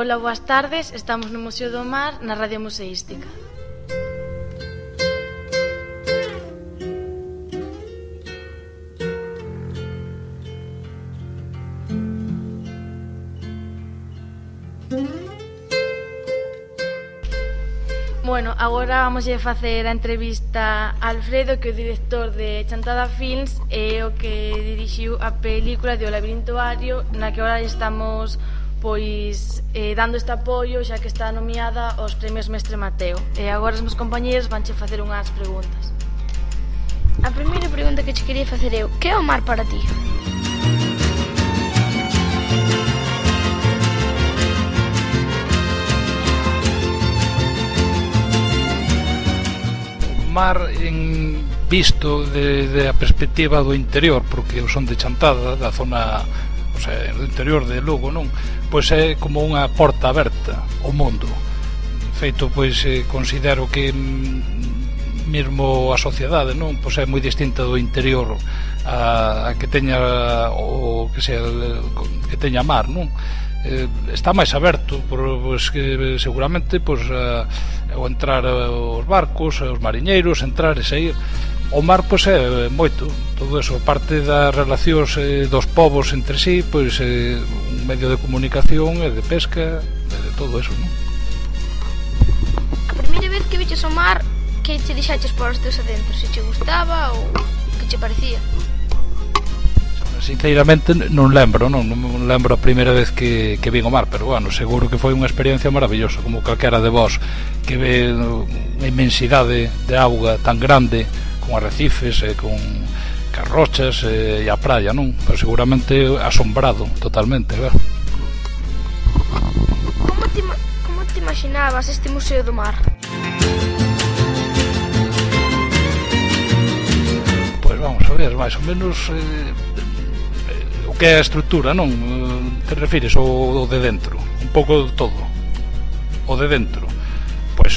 Ola, boas tardes. Estamos no Museo do Mar, na Radio Museística. Bueno, agora vamos a facer a entrevista a Alfredo, que é o director de Chantada Films e o que dirixiu a película de O labirintoario, na que agora estamos pois eh, dando este apoio xa que está nomeada aos premios Mestre Mateo. E agora os meus compañeiros vanche facer unhas preguntas. A primeira pregunta que che quería facer eu, que é o mar para ti? Mar en visto de, de a perspectiva do interior, porque eu son de Chantada, da zona o sea, do interior de Lugo, non? Pois é como unha porta aberta ao mundo. Feito, pois, eh, considero que mesmo a sociedade, non? Pois é moi distinta do interior a, a que teña o que sea, que teña mar, non? eh, está máis aberto por, pois, que seguramente pois, a, ao entrar os barcos, os mariñeiros entrar e sair o mar pois é moito. Todo eso, parte das relacións eh, dos povos entre sí pois é eh, un medio de comunicación e de pesca e de todo eso non? A primeira vez que viches o mar que te deixaches por os teus adentros se che gustaba ou que che parecía? Sinceramente non lembro, non, non lembro a primeira vez que, que vin o mar Pero bueno, seguro que foi unha experiencia maravillosa Como calquera de vos que ve eh, unha inmensidade de auga tan grande con arrecifes e con carrochas e, e a praia, non? Pero seguramente asombrado totalmente, ver. Como te, como te imaginabas este Museo do Mar? Pois vamos a ver, máis ou menos eh, eh o que é a estrutura, non? Te refires ao, ao de dentro, un pouco de todo. O de dentro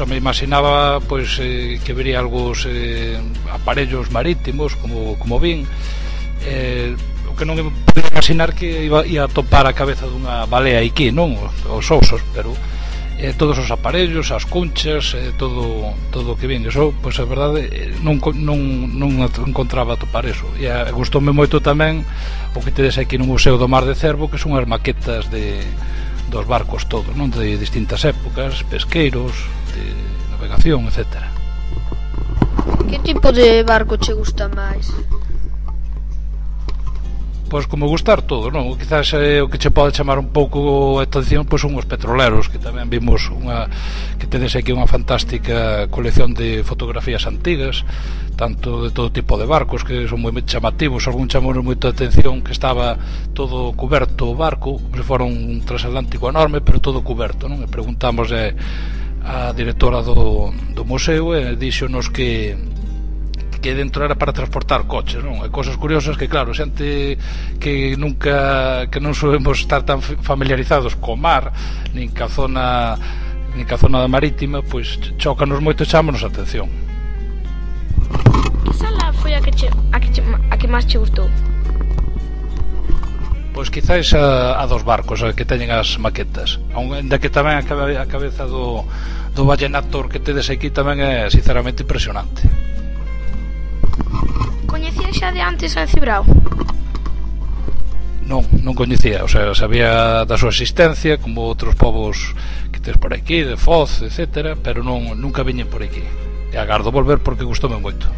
eu me imaginaba pois eh, que vería algúns eh, aparellos marítimos como, como vin eh, o que non me podía imaginar que iba, ia topar a cabeza dunha balea aquí, non? Os osos, pero eh, todos os aparellos, as conchas, eh, todo todo o que vin. Eso, pois a verdade, eh, non, non, non encontraba topar eso. E eh, gustoume moito tamén o que tedes aquí no Museo do Mar de Cervo, que son as maquetas de dos barcos todos, non? De distintas épocas, pesqueiros, de navegación, etc. Que tipo de barco che gusta máis? pois como gustar todo, non? Quizás eh, o que che pode chamar un pouco a atención pois son os petroleros, que tamén vimos unha que tedes aquí unha fantástica colección de fotografías antigas, tanto de todo tipo de barcos que son moi chamativos, algún chamounos moito a atención que estaba todo coberto o barco, como se fora un transatlántico enorme, pero todo coberto, non? E preguntamos eh, a directora do, do museo e eh, díxonos que que dentro era para transportar coches, non? E cosas curiosas que claro, xente que nunca que non soubemos estar tan familiarizados co mar, nin ca zona nin ca zona da marítima, pois chocanos moito e chámonos a atención. Que sala foi a que che, a que che, a que máis che gustou? Pois quizáis a, a dos barcos a que teñen as maquetas Ainda que tamén a, cabe, a cabeza do, do vallenator que tedes aquí tamén é sinceramente impresionante xa de antes a Cibrao? Non, non coñecía, o sea, sabía da súa existencia como outros povos que tes por aquí, de Foz, etc, pero non nunca viñen por aquí. E agardo volver porque gustoume moito.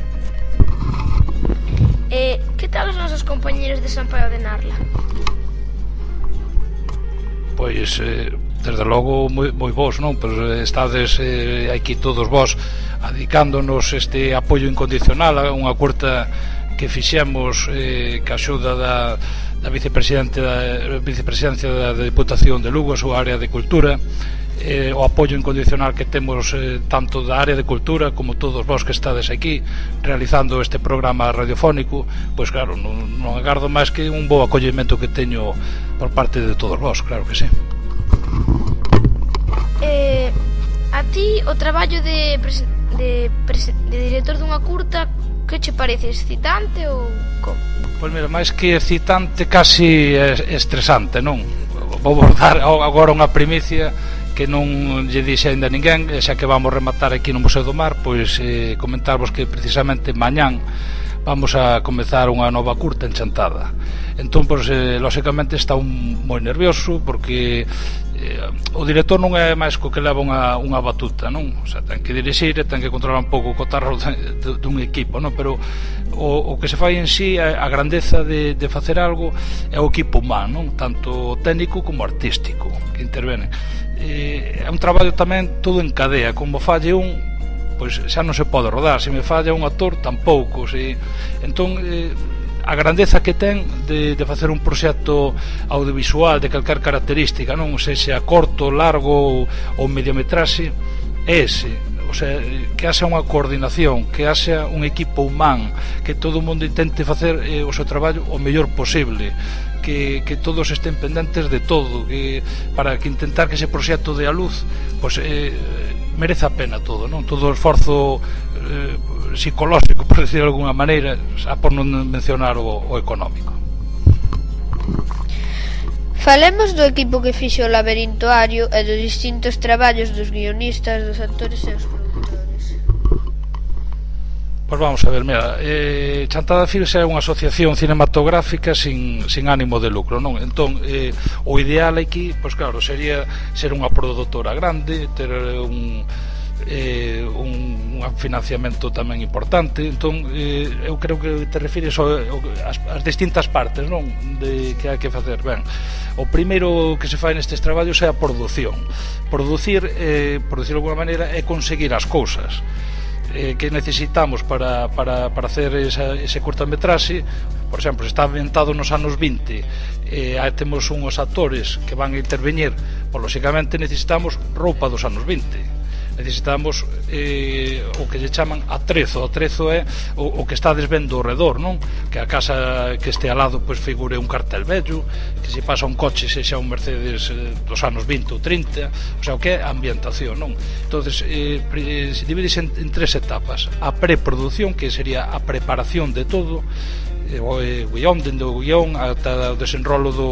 E que tal os nosos compañeiros de San Paio de Narla? Pois, eh, desde logo moi, moi vos, non? Pero eh, estades eh, aquí todos vos adicándonos este apoio incondicional a unha curta que fixemos eh, que axuda da, da vicepresidente da vicepresidencia da Deputación de Lugo, a súa área de cultura, eh, o apoio incondicional que temos eh, tanto da área de cultura como todos vos que estades aquí realizando este programa radiofónico pois claro, non, non agardo máis que un bo acollimento que teño por parte de todos vos, claro que sí. Eh, A ti o traballo de, de, de director dunha curta Que che parece excitante ou como? Pois mira, máis que excitante casi estresante, non? Vou abordar dar agora unha primicia que non lle dixe ainda ninguén, xa que vamos rematar aquí no Museo do Mar, pois eh, comentarvos que precisamente mañán vamos a comezar unha nova curta enchantada. Entón, pois, eh, lóxicamente, está un moi nervioso porque eh, o director non é máis co que leva unha, unha batuta, non? O sea, ten que dirixir e ten que controlar un pouco o cotarro dun equipo, non? Pero o, o que se fai en sí, a, a grandeza de, de facer algo é o equipo humano, non? Tanto técnico como artístico que intervenen. Eh, é un traballo tamén todo en cadea, como falle un, pois xa non se pode rodar, se me falla un actor tampouco, se entón eh, a grandeza que ten de, de facer un proxecto audiovisual de calcar característica, non? sei se a corto, largo ou mediometraxe, é ese, o sea, que haxa unha coordinación, que haxa un equipo humán, que todo o mundo intente facer eh, o seu traballo o mellor posible, que, que todos estén pendentes de todo, que para que intentar que ese proxecto de a luz, pois pues, eh, merece a pena todo, non? Todo o esforzo eh, psicolóxico, por decir de alguna maneira, xa por non mencionar o, o económico. Falemos do equipo que fixo o laberintoario e dos distintos traballos dos guionistas, dos actores e os produtores. Pois vamos a ver, mira, eh, Chantada Films é unha asociación cinematográfica sin, sin ánimo de lucro, non? Entón, eh, o ideal aquí, pois claro, sería ser unha produtora grande, ter un eh, un, un financiamento tamén importante. Entón eh, eu creo que te refires ao, ao, as, as distintas partes non? De que hai que facer. Ben, o primeiro que se fai nestes traballos é a produción. Producir, eh, por decirlo de alguma maneira é conseguir as cousas eh, que necesitamos para, para, para hacer esa, ese curtametraxe. Por exemplo, está ambientado nos anos 20 eh, aí temos unhos actores que van a intervenir pois, lóxicamente necesitamos roupa dos anos 20 necesitamos eh, o que lle chaman atrezo atrezo é o, o que está vendo ao redor non? que a casa que este alado pois, figure un cartel vello que se pasa un coche se xa un Mercedes eh, dos anos 20 ou 30 o sea, o que é a ambientación non? entonces eh, eh se divide en, en tres etapas a preproducción que sería a preparación de todo eh, eh, o guión, dende o guión ata o desenrolo do,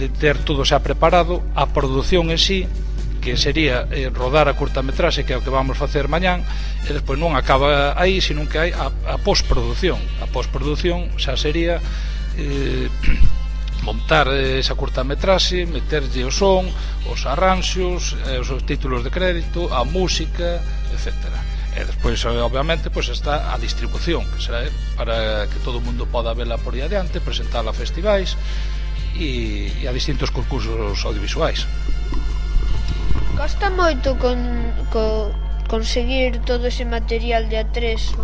de ter todo xa preparado a produción en sí que sería eh, rodar a curtametraxe que é o que vamos facer mañán e despois non acaba aí sino que hai a, a postproducción a postproducción xa sería eh, montar esa curtametraxe, meterlle o son, os arranxos, eh, os títulos de crédito, a música, etcétera e despois eh, obviamente pois está a distribución que será eh, para que todo o mundo poda vela por aí adiante presentala a festivais e, e a distintos concursos audiovisuais. Costa moito con, co, conseguir todo ese material de atreso?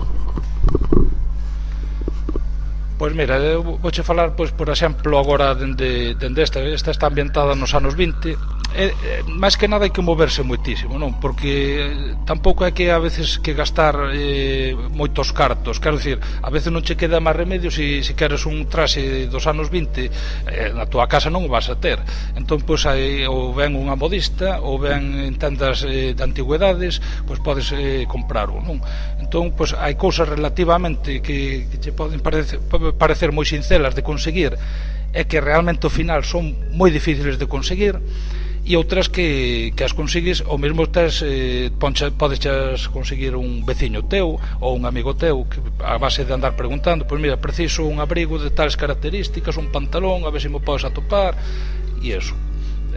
Pois mira, eu vouche falar, pois, por exemplo, agora dende, dende esta, esta está ambientada nos anos 20 é máis que nada hai que moverse moitísimo, non? Porque eh, tampouco é que a veces que gastar eh, moitos cartos, quero dicir, a veces non che queda máis remedio se si, si queres un traxe dos anos 20 eh, na túa casa non o vas a ter. Entón pois hai ou ben unha modista ou ben en tendas eh, de antigüedades, pois podes eh, comprar un, non? Entón pois hai cousas relativamente que que che poden parecer, parecer moi sincelas de conseguir e que realmente ao final son moi difíciles de conseguir e outras que, que as consigues ou mesmo estás eh, poncha, podes conseguir un veciño teu ou un amigo teu que a base de andar preguntando pois mira, preciso un abrigo de tales características un pantalón, a ver se me podes atopar e eso.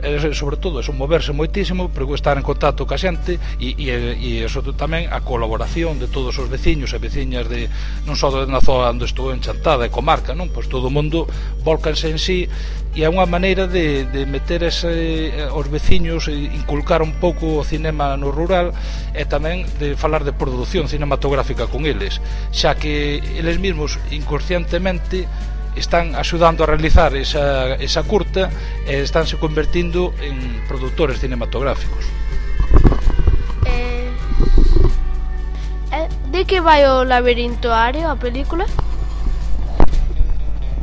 Eh, e, sobre todo eso, moverse moitísimo pero estar en contacto ca xente e, e, e eso tamén a colaboración de todos os veciños e veciñas de non só na zona onde estou enchantada e comarca, non? Pois todo o mundo volcanse en sí e é unha maneira de, de meter ese, eh, os veciños e inculcar un pouco o cinema no rural e tamén de falar de produción cinematográfica con eles xa que eles mesmos inconscientemente están axudando a realizar esa, esa curta e estánse convertindo en produtores cinematográficos. Eh, eh de que vai o labirintoario a película?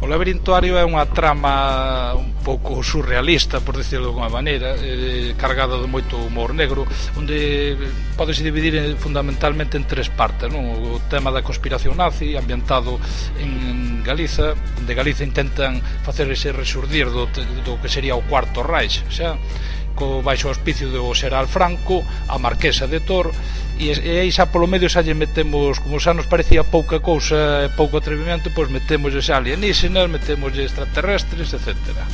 O labirintuario é unha trama un pouco surrealista, por decirlo de unha maneira, eh, cargada de moito humor negro, onde podese dividir fundamentalmente en tres partes, non? O tema da conspiración nazi, ambientado en Galiza, de Galiza intentan facer ese resurdir do, do que sería o cuarto Reich, xa, co baixo auspicio do Xeral Franco, a Marquesa de Tor, e, e aí xa polo medio xa lle metemos, como xa nos parecía pouca cousa, pouco atrevimento, pois metemos xa alienígenas, metemos extraterrestres, etcétera.